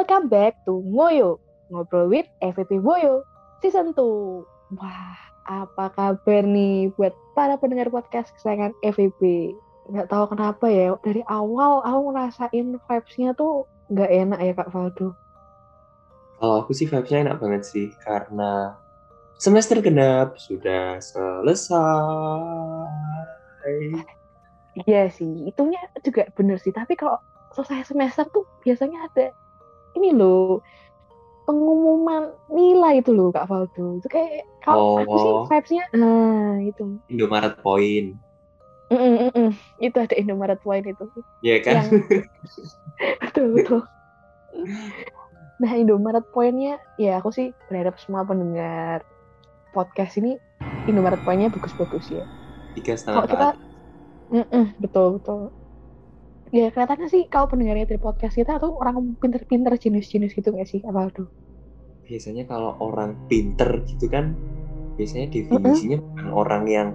Welcome back to Ngoyo, Ngobrol with EVP Boyo, Season 2. Wah, apa kabar nih buat para pendengar podcast kesayangan EVP? Nggak tahu kenapa ya, dari awal aku ngerasain vibes-nya tuh nggak enak ya Kak Valdo. Kalau aku sih vibes-nya enak banget sih, karena semester genap sudah selesai. Iya sih, itunya juga bener sih. Tapi kalau selesai semester tuh biasanya ada ini loh pengumuman nilai itu loh Kak Valdo. Itu kayak kalau aku sih Oh. vibes-nya nah itu. Indomaret Point. Mm -mm, mm -mm. Itu ada Indomaret Point itu. Iya kan? Yang betul betul. Nah Indomaret Point-nya ya aku sih berharap semua pendengar podcast ini Indomaret Point-nya bagus-bagus ya. Tiga setengah kita tahun. Mm-mm, betul betul. Ya kelihatannya sih kalau pendengarnya dari podcast kita tuh orang pinter-pinter jenis-jenis gitu nggak sih apa tuh? Biasanya kalau orang pinter gitu kan, biasanya definisinya bukan orang yang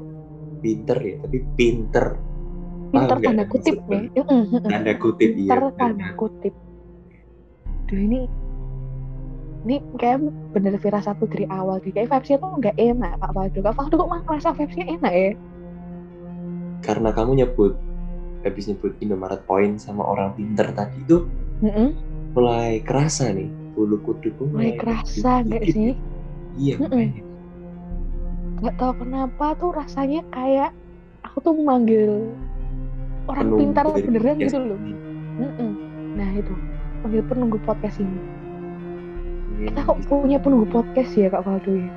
pinter ya, tapi pinter. Pinter tanda kutip ya. Tanda kutip iya. Pinter tanda kutip. Duh ini ini kayak bener tuh dari awal deh. Kayak vibes-nya tuh nggak enak Pak Faldo. Kak Faldo kok malah ngerasa vibes-nya enak ya? Karena kamu nyebut habis nyebut Indomaret Point sama orang pinter tadi itu Mm-mm. mulai kerasa nih bulu kudukku Mulai kerasa nggak dikit-dikit sih? ya. Iya, Mm-mm. makanya. Nggak tahu kenapa tuh rasanya kayak aku tuh memanggil orang Penunggu pintar beneran gitu loh. ini. Mm-mm. Nah itu panggil penunggu podcast ini. Mungkin Kita kok punya penunggu podcast ya Kak Faldo ya?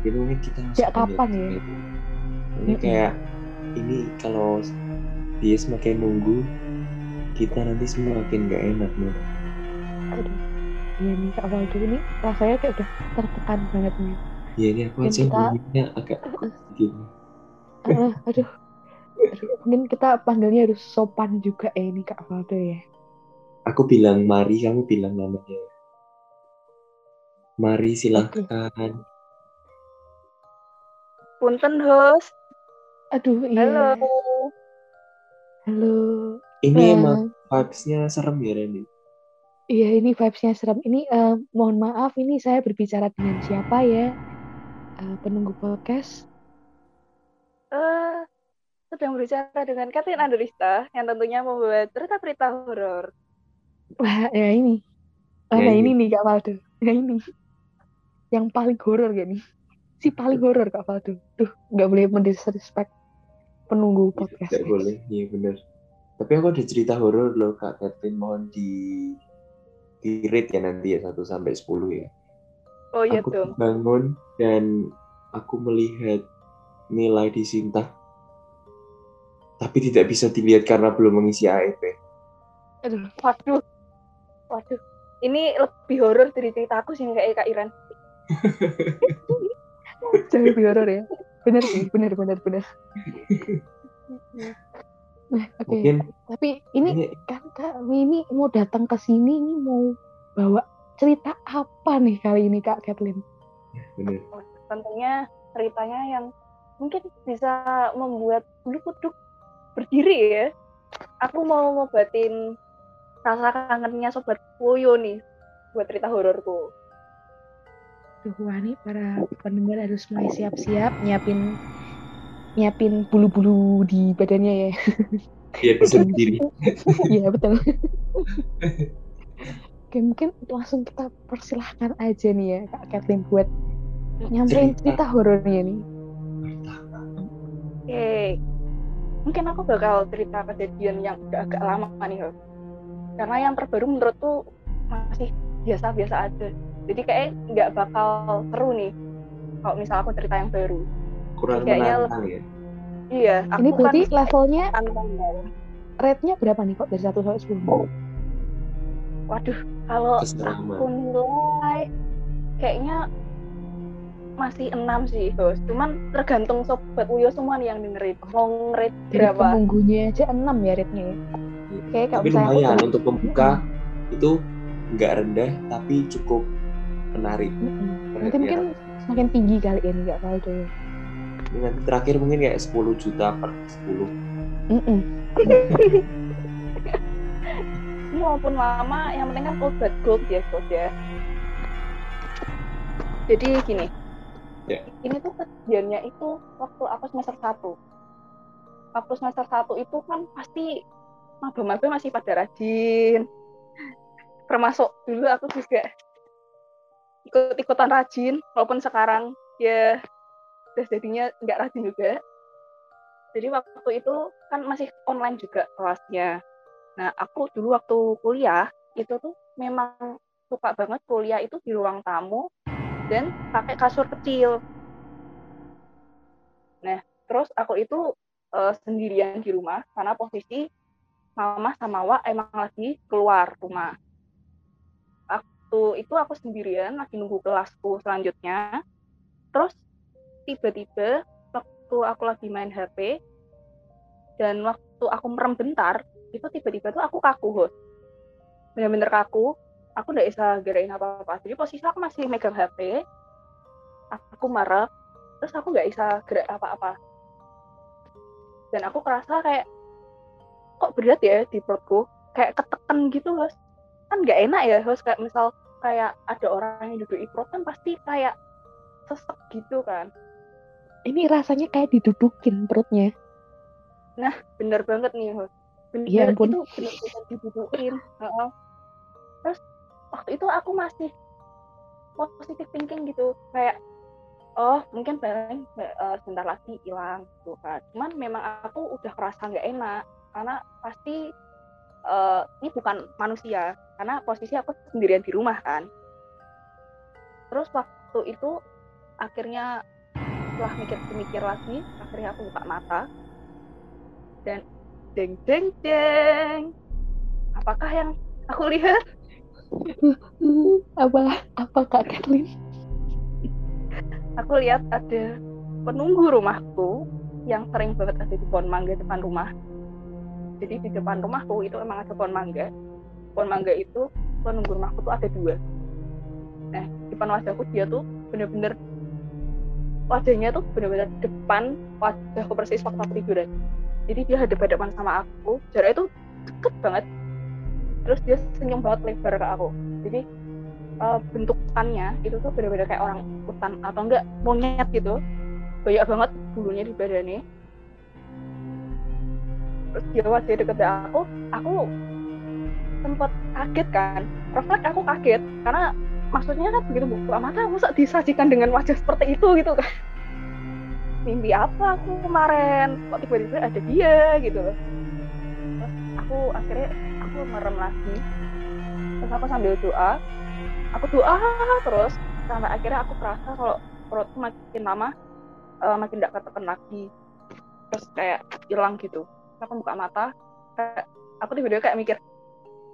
Jadi mungkin kita Sejak kapan ya? Ini Mm-mm. kayak ini kalau dia semakin nunggu kita nanti semakin gak enak nih. Aduh. Iya nih Kak Faldo ini rasanya kayak udah tertekan banget nih. Ya ini aku aja kita- bunyinya agak gini. Ah, aduh. Aduh, Mungkin kita panggilnya harus sopan juga ya ini Kak Faldo ya. Aku bilang mari, kamu bilang namanya. Mari silakan. Punten host. Aduh iya. Halo. Halo. Ini Eh, emang vibes-nya serem ya Randy. Iya ini vibes-nya serem. Ini eh, mohon maaf ini saya berbicara dengan siapa ya? Eh, penunggu podcast. Eh, sedang berbicara dengan Katin Andrista yang tentunya membuat cerita-cerita horor. Wah ya ini. Ya, nah ini. ini nih Kak Faldo. Ya ini. Yang paling horor gak nih? Si paling horor Kak Faldo. Duh nggak boleh mendisrespect penunggu podcast. Tidak boleh, iya bener. Tapi aku ada cerita horor loh Kak Catherine, mohon di di rate ya nanti ya 1 sampai 10 ya. Oh iya aku dong. bangun dan aku melihat nilai di Sinta. Tapi tidak bisa dilihat karena belum mengisi AEP. Aduh. Waduh. Waduh. Ini lebih horor dari ceritaku sih kayak Kak Iren. Jauh lebih horor ya. Bener sih, bener bener bener. Nah, oke. Mungkin Tapi ini ini kan kami ini mau datang ke sini ini mau bawa cerita apa nih kali ini Kak Kathleen? bener. Tentunya ceritanya yang mungkin bisa membuat bulu kuduk berdiri ya. Aku mau ngobatin rasa kangennya sobat Woyo nih buat cerita hororku. Duh, wah nih para pendengar harus mulai siap-siap nyiapin nyiapin bulu-bulu di badannya ya. Dia bisa berdiri. Iya betul. Oke mungkin langsung kita persilahkan aja nih ya Kak Kathleen buat nyampein cerita Cerita. horornya nih. Oke, mungkin aku bakal cerita kejadian yang udah agak lama nih. Karena yang terbaru menurutku masih biasa-biasa aja. Jadi kayak nggak bakal seru nih kalau misal aku cerita yang baru. Kurang Kayaknya menantang ya. Iya, aku Ini berarti kan levelnya rate-nya berapa nih kok dari 1 sampai 10? Waduh, kalau aku nilai kayaknya masih enam sih, Host. Cuman tergantung sobat Uyo semua nih yang dengerin. Mau Dari berapa? penunggunya aja 6 ya rate-nya ya. Kayak kalau Tapi aku lumayan untuk membuka itu nggak rendah tapi cukup menarik. Mm-mm. Nanti Ya. mungkin semakin tinggi kali ini Kak Valdo ya. Ini nanti terakhir mungkin kayak 10 juta per 10. Mm-mm. ini walaupun lama yang penting kan obat gold ya gold ya jadi gini Ya. ini tuh kejadiannya itu waktu aku semester satu waktu semester satu itu kan pasti maba-maba masih pada rajin termasuk dulu aku juga ikut-ikutan rajin walaupun sekarang ya udah jadinya nggak rajin juga. Jadi waktu itu kan masih online juga kelasnya. Nah aku dulu waktu kuliah itu tuh memang suka banget kuliah itu di ruang tamu dan pakai kasur kecil. Nah terus aku itu eh, sendirian di rumah karena posisi mama sama Wak emang lagi keluar rumah waktu itu aku sendirian lagi nunggu kelasku selanjutnya. Terus tiba-tiba waktu aku lagi main HP dan waktu aku merem bentar itu tiba-tiba tuh aku kaku host bener-bener kaku. Aku nggak bisa gerain apa-apa. Jadi posisi aku masih megang HP aku merem terus aku nggak bisa gerak apa-apa. Dan aku kerasa kayak kok berat ya di perutku? Kayak ketekan gitu host kan nggak enak ya host kayak misal kayak ada orang yang duduk di perut kan pasti kayak sesek gitu kan Ini rasanya kayak didudukin perutnya. bener banget nih host bener Ya ampun. itu bener-bener dibutuhin Heeh. terus waktu itu aku masih positif thinking gitu kayak oh mungkin paling eh, sebentar lagi hilang gitu kan cuman memang aku udah kerasa nggak enak karena pasti eh, ini bukan manusia karena posisi aku sendirian di rumah kan. Terus waktu itu akhirnya setelah mikir-mikir lagi akhirnya aku buka mata. Dan jeng jeng jeng apakah yang aku lihat? Apa apa Kak Kathleen? aku lihat ada penunggu rumahku yang sering banget ada di pohon mangga depan rumah jadi di depan rumahku itu emang ada pohon mangga. Pohon mangga itu penunggu rumahku tuh ada dua. Nah di depan wajahku dia tuh bener-bener wajahnya tuh bener-bener depan wajahku persis waktu aku tiduran. Jadi dia hadap-hadapan sama aku jaraknya tuh deket banget. Terus dia senyum banget lebar ke aku. Jadi eh, bentukannya itu tuh bener-bener kayak orang hutan atau enggak monyet gitu. Banyak banget bulunya di badannya terus dia masih deket aku aku sempet kaget kan. Refleks aku kaget karena maksudnya kan begitu buka mata masa disajikan dengan wajah seperti itu? gitu kan. Mimpi apa aku kemarin? Kok tiba-tiba ada dia? gitu. Aku akhirnya aku merem lagi. Terus aku sambil doa aku doa terus sampai akhirnya aku kerasa kalau perutku makin lama eh, makin tidak ketekan lagi. Terus kayak hilang gitu aku buka mata kayak aku tiba-tiba kayak mikir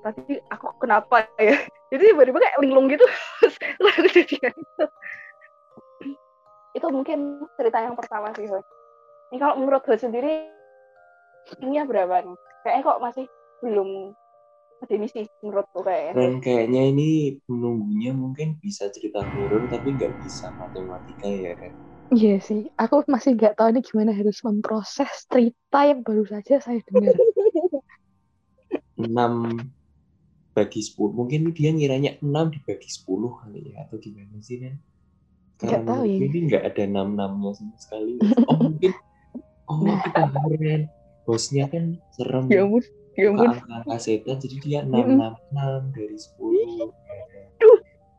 tadi aku kenapa ya jadi tiba-tiba kayak linglung gitu jadi gitu. itu mungkin cerita yang pertama sih Hos. ini kalau menurut Hos sendiri ini berapa nih kayaknya kok masih belum definisi menurutku kayaknya Dan kayaknya ini penunggunya mungkin bisa cerita horor tapi nggak bisa matematika ya kan. Iya sih, aku masih nggak tahu ini gimana harus memproses cerita yang baru saja saya dengar. 6 bagi 10. Mungkin dia ngiranya 6 dibagi 10 kali ya atau gimana sih kan? Nggak tahu ya. ini nggak ada 6-6-nya sama sekali. Oh mungkin Oh kita kan bosnya kan serem. ya ampun, ya ampun. angka setan jadi dia 666 dari 10.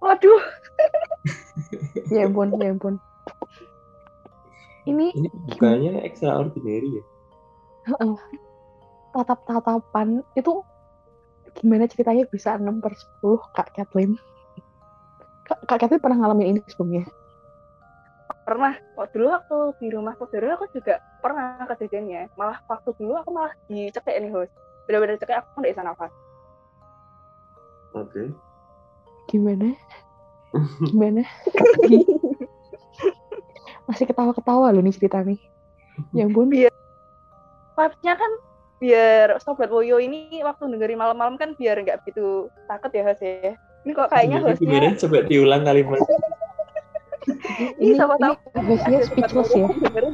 waduh Ya ampun, ya ampun. Ini Ini bukannya extraordinary ya? heeh, tatap-tatapan itu gimana ceritanya bisa 6 per 10 Kak Kathleen? Kak, Kak Kathleen pernah ngalamin ini sebelumnya? pernah waktu dulu waktu di rumah saudara aku juga pernah kejadiannya malah waktu dulu aku malah dicekek nih host benar-benar cekek aku nggak bisa nafas Oke. Gimana? Gimana? Masih ketawa-ketawa loh nih cerita nih. Ya ampun. vibes-nya kan biar sobat Woyo ini waktu dengerin malam-malam kan biar nggak begitu takut ya host ya ini kok kayaknya Gimana, hostnya gimana? Coba diulang kalimat. Ini, siapa tahu ini hostnya ada sobat speechless ya. yang?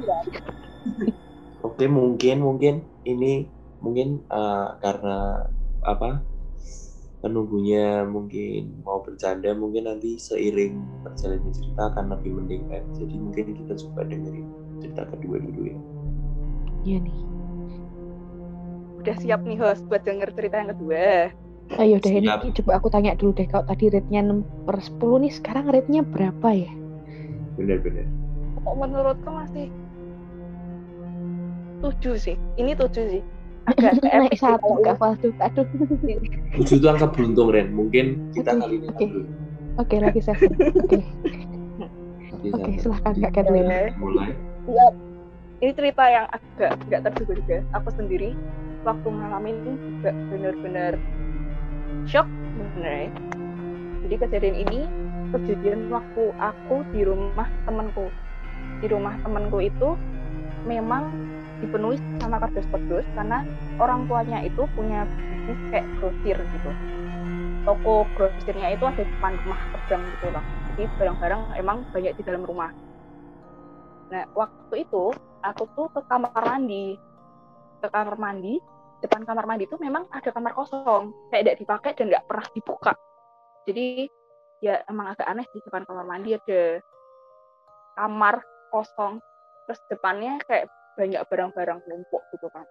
Oke, mungkin mungkin ini mungkin eh, karena apa? Penunggunya mungkin mau bercanda mungkin nanti seiring berjalannya cerita akan lebih mending kan jadi mungkin kita coba dengerin cerita kedua dulu ya Iya nih. Udah siap nih host buat denger cerita yang kedua. Ayo deh ini Siap. coba aku tanya dulu deh kalau tadi rate-nya 6 per 10 nih sekarang rate-nya berapa ya? bener-bener Kok menurutku masih tujuh sih. Ini tujuh sih. Agak Naik satu kak Faldo. Aduh. itu angka beruntung Ren mungkin kita Oke, kali ini oke. dulu Oke lagi seven. Oke. Oke, silahkan Jadi, Kak Kathleen. Oke. mulai Iya. Ini cerita yang agak nggak terduga juga. Aku sendiri waktu ngalamin ini juga bener-bener shock bener. Jadi kejadian ini kejadian waktu aku di rumah temanku. Di rumah temanku itu memang dipenuhi sama kardus-kardus karena orang tuanya itu punya bisnis kayak grosir gitu. Toko grosirnya itu ada di depan rumah pedang gitu loh. Jadi barang-barang emang banyak di dalam rumah. Nah, waktu itu aku tuh ke kamar mandi. Ke kamar mandi, depan kamar mandi itu memang ada kamar kosong, kayak tidak dipakai dan nggak pernah dibuka. Jadi ya emang agak aneh di depan kamar mandi ada kamar kosong, terus depannya kayak banyak barang-barang numpuk gitu kan.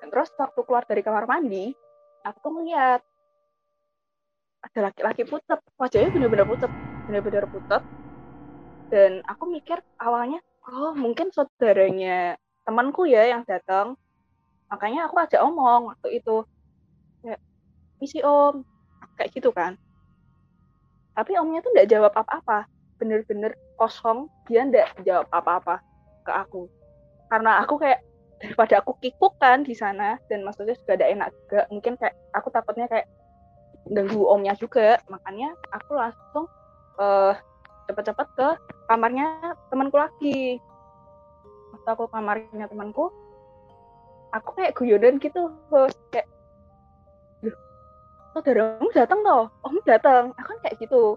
Dan terus waktu keluar dari kamar mandi, aku ngeliat ada laki-laki putet, wajahnya bener-bener putet, bener-bener putet, dan aku mikir awalnya oh mungkin saudaranya temanku ya yang datang. Makanya aku ajak omong waktu itu. Kayak misi om. Kayak gitu kan. Tapi omnya tuh nggak jawab apa-apa. Bener-bener kosong dia nggak jawab apa-apa ke aku. Karena aku kayak daripada aku kikuk kan di sana dan maksudnya juga ada enak juga mungkin kayak aku takutnya kayak ganggu omnya juga. Makanya aku langsung eh cepet-cepet ke kamarnya temanku lagi. Waktu aku kamarnya temanku aku kayak guyonan gitu host kayak loh saudaramu datang loh om datang aku kan kayak gitu.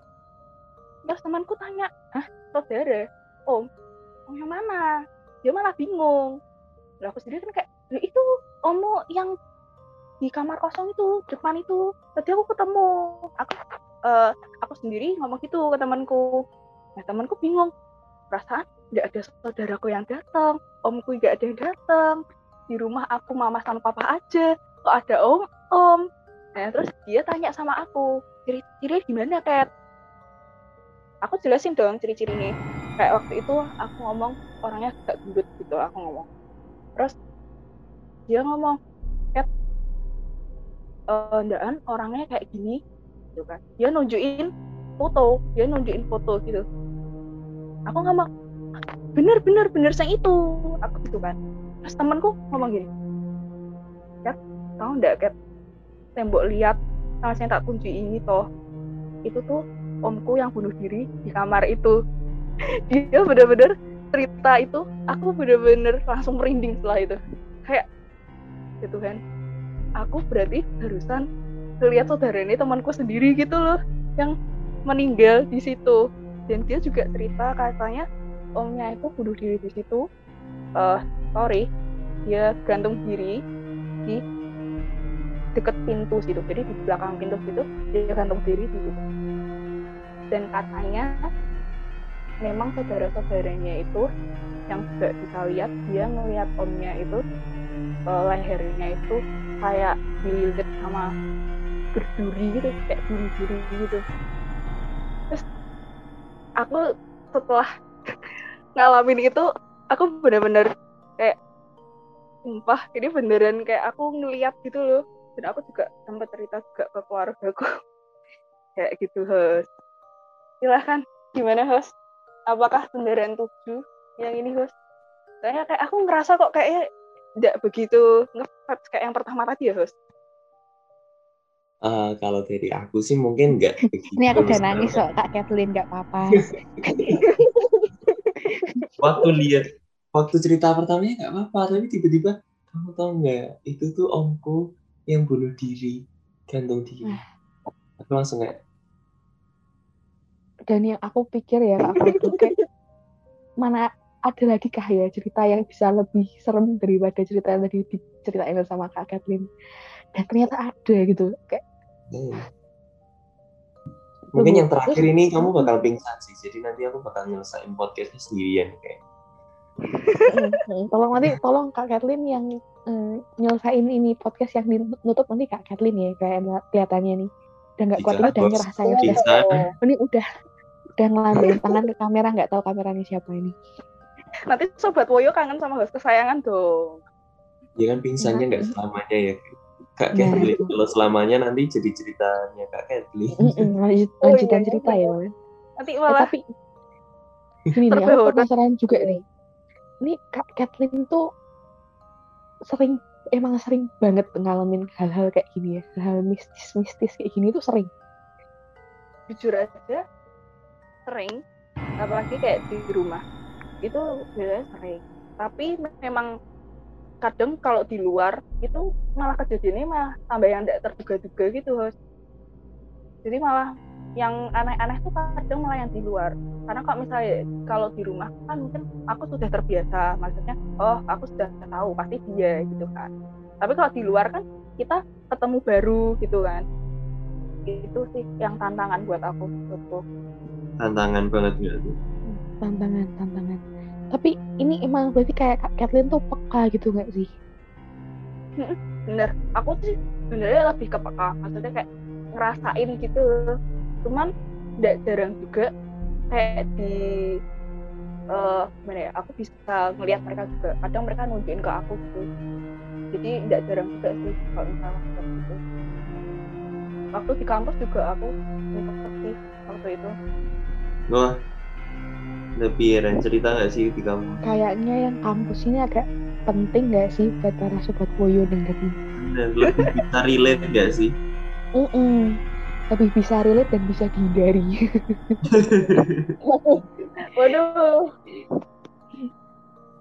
Terus temanku tanya hah saudara? Om om yang mana? Dia malah bingung. Lah aku sendiri kan kayak "Loh, itu ommu yang di kamar kosong itu depan itu. Tadi aku ketemu aku eh, aku sendiri ngomong gitu ke temanku. Nah temanku bingung. Perasaan nggak ada saudaraku yang datang omku nggak ada yang datang di rumah aku mama sama papa aja kok ada om om. Nah terus dia tanya sama aku ciri-ciri gimana Kat? Aku jelasin dong ciri-cirinya kayak waktu itu aku ngomong orangnya agak gendut gitu aku ngomong. Terus dia ngomong Kat eh ndaan orangnya kayak gini gitu kan. Dia nunjukin foto dia nunjukin foto gitu. Aku ngomong bener bener bener saya itu aku gitu kan. Terus temanku ngomong gini Kat tahu nggak Kat? Tembok lihat sama saya tak kunci ini toh itu tuh omku yang bunuh diri di kamar itu dia bener-bener cerita itu aku bener-bener langsung merinding setelah itu. Kayak ya Tuhan aku berarti barusan ngeliat saudara ini temanku sendiri gitu loh yang meninggal di situ. Dan dia juga cerita katanya omnya itu bunuh diri di situ. Eh sorry dia gantung diri di deket pintu situ. Jadi di belakang pintu situ dia gantung diri di situ. Dan katanya memang saudara-saudaranya itu yang juga bisa lihat dia ngelihat omnya itu eh, lehernya itu kayak dililit sama berduri gitu kayak duri-duri gitu. Terus aku setelah ngalamin itu aku bener-bener kayak sumpah ini beneran kayak aku ngeliat gitu loh. Dan aku juga sempat cerita juga ke keluargaku. Kayak gitu host silahkan gimana host apakah beneran tujuh yang ini host soalnya kayak aku ngerasa kok kayaknya tidak begitu ngefat kayak yang pertama tadi ya host Eh, kalau dari aku sih mungkin nggak begitu Ini aku udah nangis kok Kak Kathleen nggak apa-apa. waktu lihat waktu cerita pertamanya nggak apa-apa tapi tiba-tiba kamu tahu nggak itu tuh omku yang bunuh diri gantung diri. Aku langsung kayak Dan yang aku pikir ya Kak kayak mana ada lagi kah ya cerita yang bisa lebih serem daripada cerita yang tadi diceritain sama Kak Kathleen. dan ternyata ada gitu kayak Hmm. Mungkin yang terakhir terus- ini kamu bakal pingsan sih. Jadi nanti aku bakal nyelesain podcastnya sendirian kayak. Mm, mm. tolong nanti tolong kak Kathleen yang mm, nyelesain ini podcast yang ditutup nanti kak Kathleen ya kayak kelihatannya nih udah nggak kuat ini Tidak, udah nyerah saya udah ini udah udah ngelambain tangan ke kamera nggak tahu kameranya siapa ini Nanti sobat Woyo kangen sama host kesayangan dong. Ya kan pingsannya nggak Nah. selamanya ya. Kak Nah, Kathleen. itu. Kalau selamanya nanti jadi ceritanya Kak. Mm-mm, lanjut, Oh, lanjutan iya, iya, cerita ya iya. Bang. Nanti Eh, malah tapi gini nih aku penasaran juga nih ini kak Kathleen tuh sering emang sering banget ngalamin hal-hal kayak gini ya hal-hal mistis-mistis kayak gini tuh sering jujur aja sering apalagi kayak di rumah itu biasanya sering. Tapi memang kadang kalau di luar itu malah kejadiannya malah tambah yang tidak terduga-duga gitu host jadi malah yang aneh-aneh tuh kadang malah yang di luar. Karena kalau misalnya kalau di rumah kan mungkin aku sudah terbiasa maksudnya oh aku sudah tahu pasti dia gitu kan. Tapi kalau di luar kan kita ketemu baru gitu kan. Itu sih yang tantangan buat aku menurutku Tantangan banget nggak tuh? tantangan tantangan. Tapi ini emang berarti kayak kak Kathleen tuh peka gitu nggak sih? Bener. Aku sih sebenarnya lebih ke peka maksudnya kayak ngerasain gitu. Cuman tidak jarang juga kayak di eh gimana ya aku bisa ngelihat mereka juga. Kadang mereka nunjukin ke aku gitu. Jadi tidak jarang juga sih kalau misalnya seperti itu waktu di kampus juga aku sih waktu itu Wah. Lebih Ren cerita nggak sih di kamu? kayaknya yang kampus ini agak penting nggak sih buat para sobat Woyo dengerin Dan lebih bisa relate nggak sih? Mm-mm. lebih bisa relate dan bisa dihindari waduh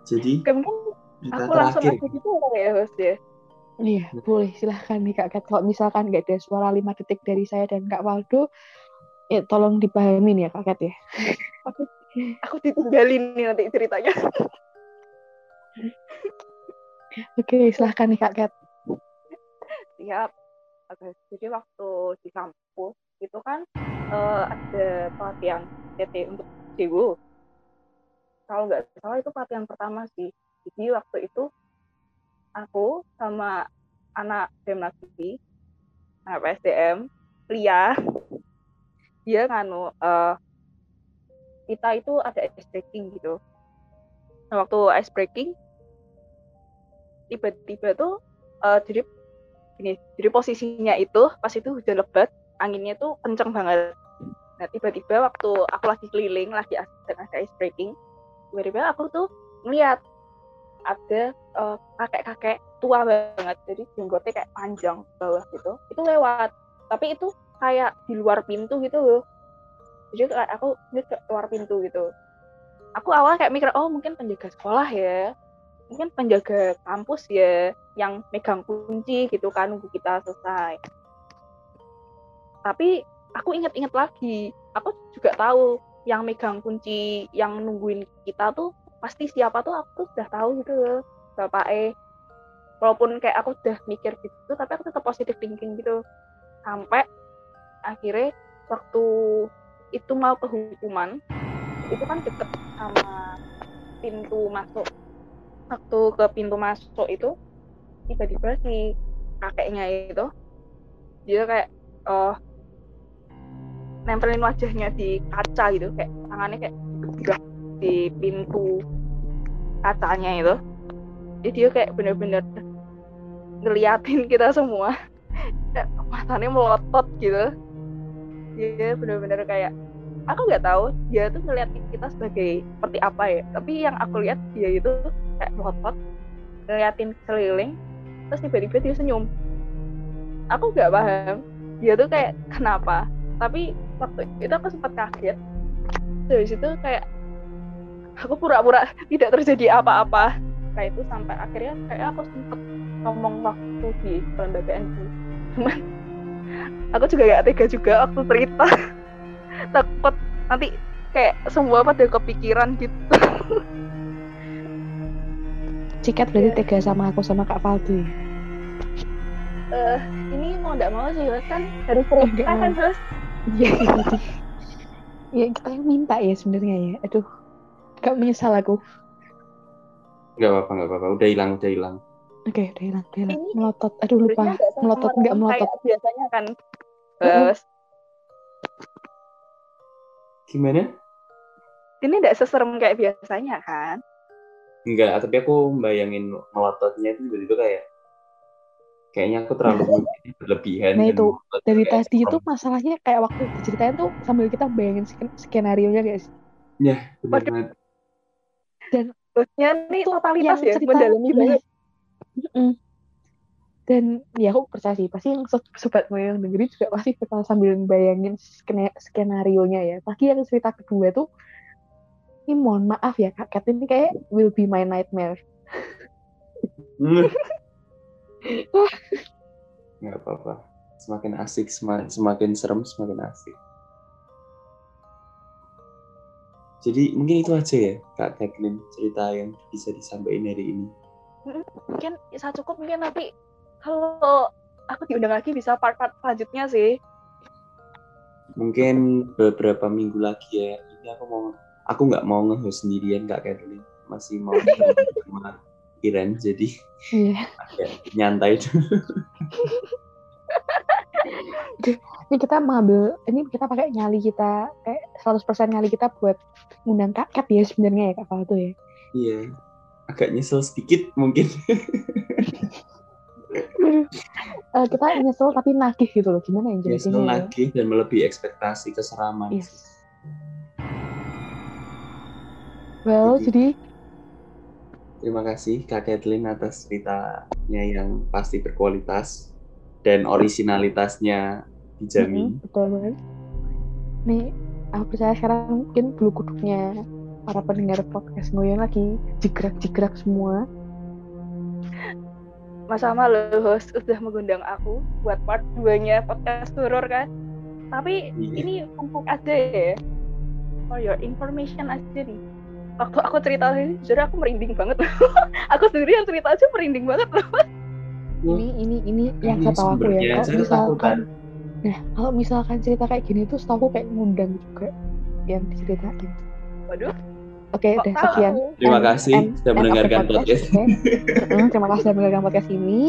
Jadi mungkin aku langsung terakhir. aja gitu ya host ya Iya, boleh silahkan nih Kak Kat. Kalau misalkan nggak ada suara 5 detik dari saya dan Kak Waldo, ya tolong dipahamin ya Kak Kat ya. aku ditinggalin nih nanti ceritanya Oke, silahkan nih Kak Kat. siap Oke, jadi waktu di kampus itu kan eh, ada pelatihan TT untuk Dewo kalau nggak salah itu pelatihan pertama sih jadi waktu itu aku sama anak BEM anak PSDM Lia dia nganu eh, kita itu ada ice breaking gitu. Nah waktu ice breaking tiba-tiba tuh eh, jadi gini jadi posisinya itu pas itu hujan lebat anginnya tuh kenceng banget. Nah tiba-tiba waktu aku lagi keliling lagi ada ice breaking tiba-tiba aku tuh ngeliat ada eh, kakek-kakek tua banget. Jadi jenggotnya kayak panjang bawah gitu. Itu lewat. Tapi itu kayak di luar pintu gitu loh. Jadi kayak aku ini luar pintu gitu. Aku awalnya kayak mikir oh mungkin penjaga sekolah ya. Mungkin penjaga kampus ya yang megang kunci gitu kan nunggu kita selesai. Tapi aku inget-inget lagi. Aku juga tahu yang megang kunci yang nungguin kita tuh pasti siapa tuh aku tuh sudah tahu gitu loh bapak E walaupun kayak aku udah mikir gitu tapi aku tetap positif thinking gitu. Sampai akhirnya waktu itu mau ke hukuman itu kan deket sama pintu masuk. Waktu ke pintu masuk itu tiba-tiba si kakeknya itu dia kayak oh nempelin wajahnya di kaca gitu kayak tangannya kayak di pintu kacanya itu. Jadi dia kayak bener-bener ngeliatin kita semua. Matanya melotot gitu. Dia bener-bener kayak aku nggak tahu dia tuh ngeliat kita sebagai seperti apa ya. Tapi yang aku lihat dia itu kayak melotot ngeliatin keliling terus tiba-tiba dia senyum. Aku nggak paham dia tuh kayak kenapa? Tapi waktu itu aku sempat kaget. Dari situ kayak aku pura-pura tidak terjadi apa-apa kayak itu sampai akhirnya kayak aku sempat ngomong waktu di pelembagaan sih cuman aku juga gak tega juga waktu cerita takut nanti kayak semua pada kepikiran gitu Cikat berarti Iya. tega sama aku sama Kak Faldo ya. eh ini mau nggak mau sih kan harus cerita kan host Iya. Ya kita yang minta ya sebenarnya ya. Aduh, gak menyesal aku. Nggak apa-apa, nggak apa-apa. Udah hilang, udah hilang. Oke, udah hilang, udah hilang. Ini Melotot. Aduh lupa. Melotot nggak melotot. biasanya kan host Gimana? ini nggak seserem kayak biasanya kan Enggak, tapi aku bayangin melototnya itu tiba-tiba kayak kayaknya aku terlalu berlebihan. Nah, itu, Dari tadi itu masalahnya kayak waktu diceritain tuh sambil kita bayangin sken- skenario nya guys. Ya, benar Waduh. Banget. hostnya nih totalitas yang ya cerita- mendalami banget. Dan ya aku percaya sih pasti yang sob- sobat gue yang dengerin juga pasti bakal sambil bayangin skena- skenario nya ya. Pasti yang cerita kedua tuh ini mohon maaf ya Kak Kat ini kayak will be my nightmare. Hmm. Nggak apa-apa. Semakin asik, sema- semakin serem, semakin asik. Jadi mungkin itu aja ya, Kak Kathleen, cerita yang bisa disampaikan hari ini. mungkin bisa cukup mungkin nanti kalau aku diundang lagi bisa part-part selanjutnya sih Mungkin beberapa minggu lagi ya, ini aku mau, aku nggak mau nge-host sendirian, Kak Kathleen. Masih mau sama Iren, jadi agak nyantai dulu. Ini kita mengambil ini kita pakai nyali kita kayak 100% nyali kita buat ngundang Kak Kat ya sebenarnya ya Kak Faldo ya. Iya, agak nyesel sedikit mungkin. Eh, kita nyesel tapi nagih gitu loh. Gimana yang Nyesel jelasinnya? ya? lagi dan melebihi ekspektasi keseraman. Yes. Well, Jadi- jadi Terima kasih Kak Kathleen atas ceritanya yang pasti berkualitas dan originalitasnya dijamin. Mm-mm, betul banget. Nih, aku percaya sekarang mungkin bulu kuduknya para pendengar podcast ngoyong lagi jigrak-jigrak semua. Mas Sama lo host udah mengundang aku buat part 2-nya podcast horror kan. Tapi Iya. ini fact aja ya. For your information aja nih. Waktu aku cerita ini, jujur aku merinding banget. aku sendiri yang cerita aja merinding banget loh. Ini ini ini yang ketahu aku ya. Kalau ketakutan. misalkan Nah, kalau misalkan cerita kayak gini tuh setahu aku kayak ngundang juga yang diceritain. Waduh, Oke, kok udah sekian. Terima kasih end- sudah mendengarkan podcast. Mm, terima kasih sudah mendengarkan podcast ini.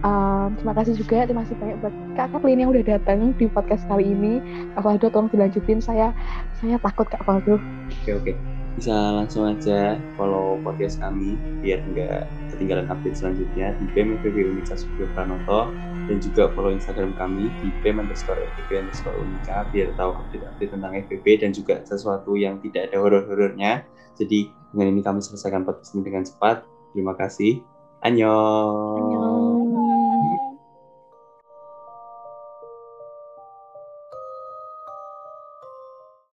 Um, terima kasih juga, terima kasih banyak buat Kak Kathleen yang udah datang di podcast kali ini. Kak Faldo tolong dilanjutin, saya saya takut Kak Faldo. Oke oke. Bisa langsung aja follow podcast kami biar nggak ketinggalan update selanjutnya di BEM FEB Unika Subio Pranoto dan juga follow Instagram kami di BEM underscore underscore Unika biar tahu update-update tentang FEB dan juga sesuatu yang tidak ada horor-horornya. Jadi dengan ini kami selesaikan podcast ini dengan cepat. Terima kasih. Annyeong. Annyeong.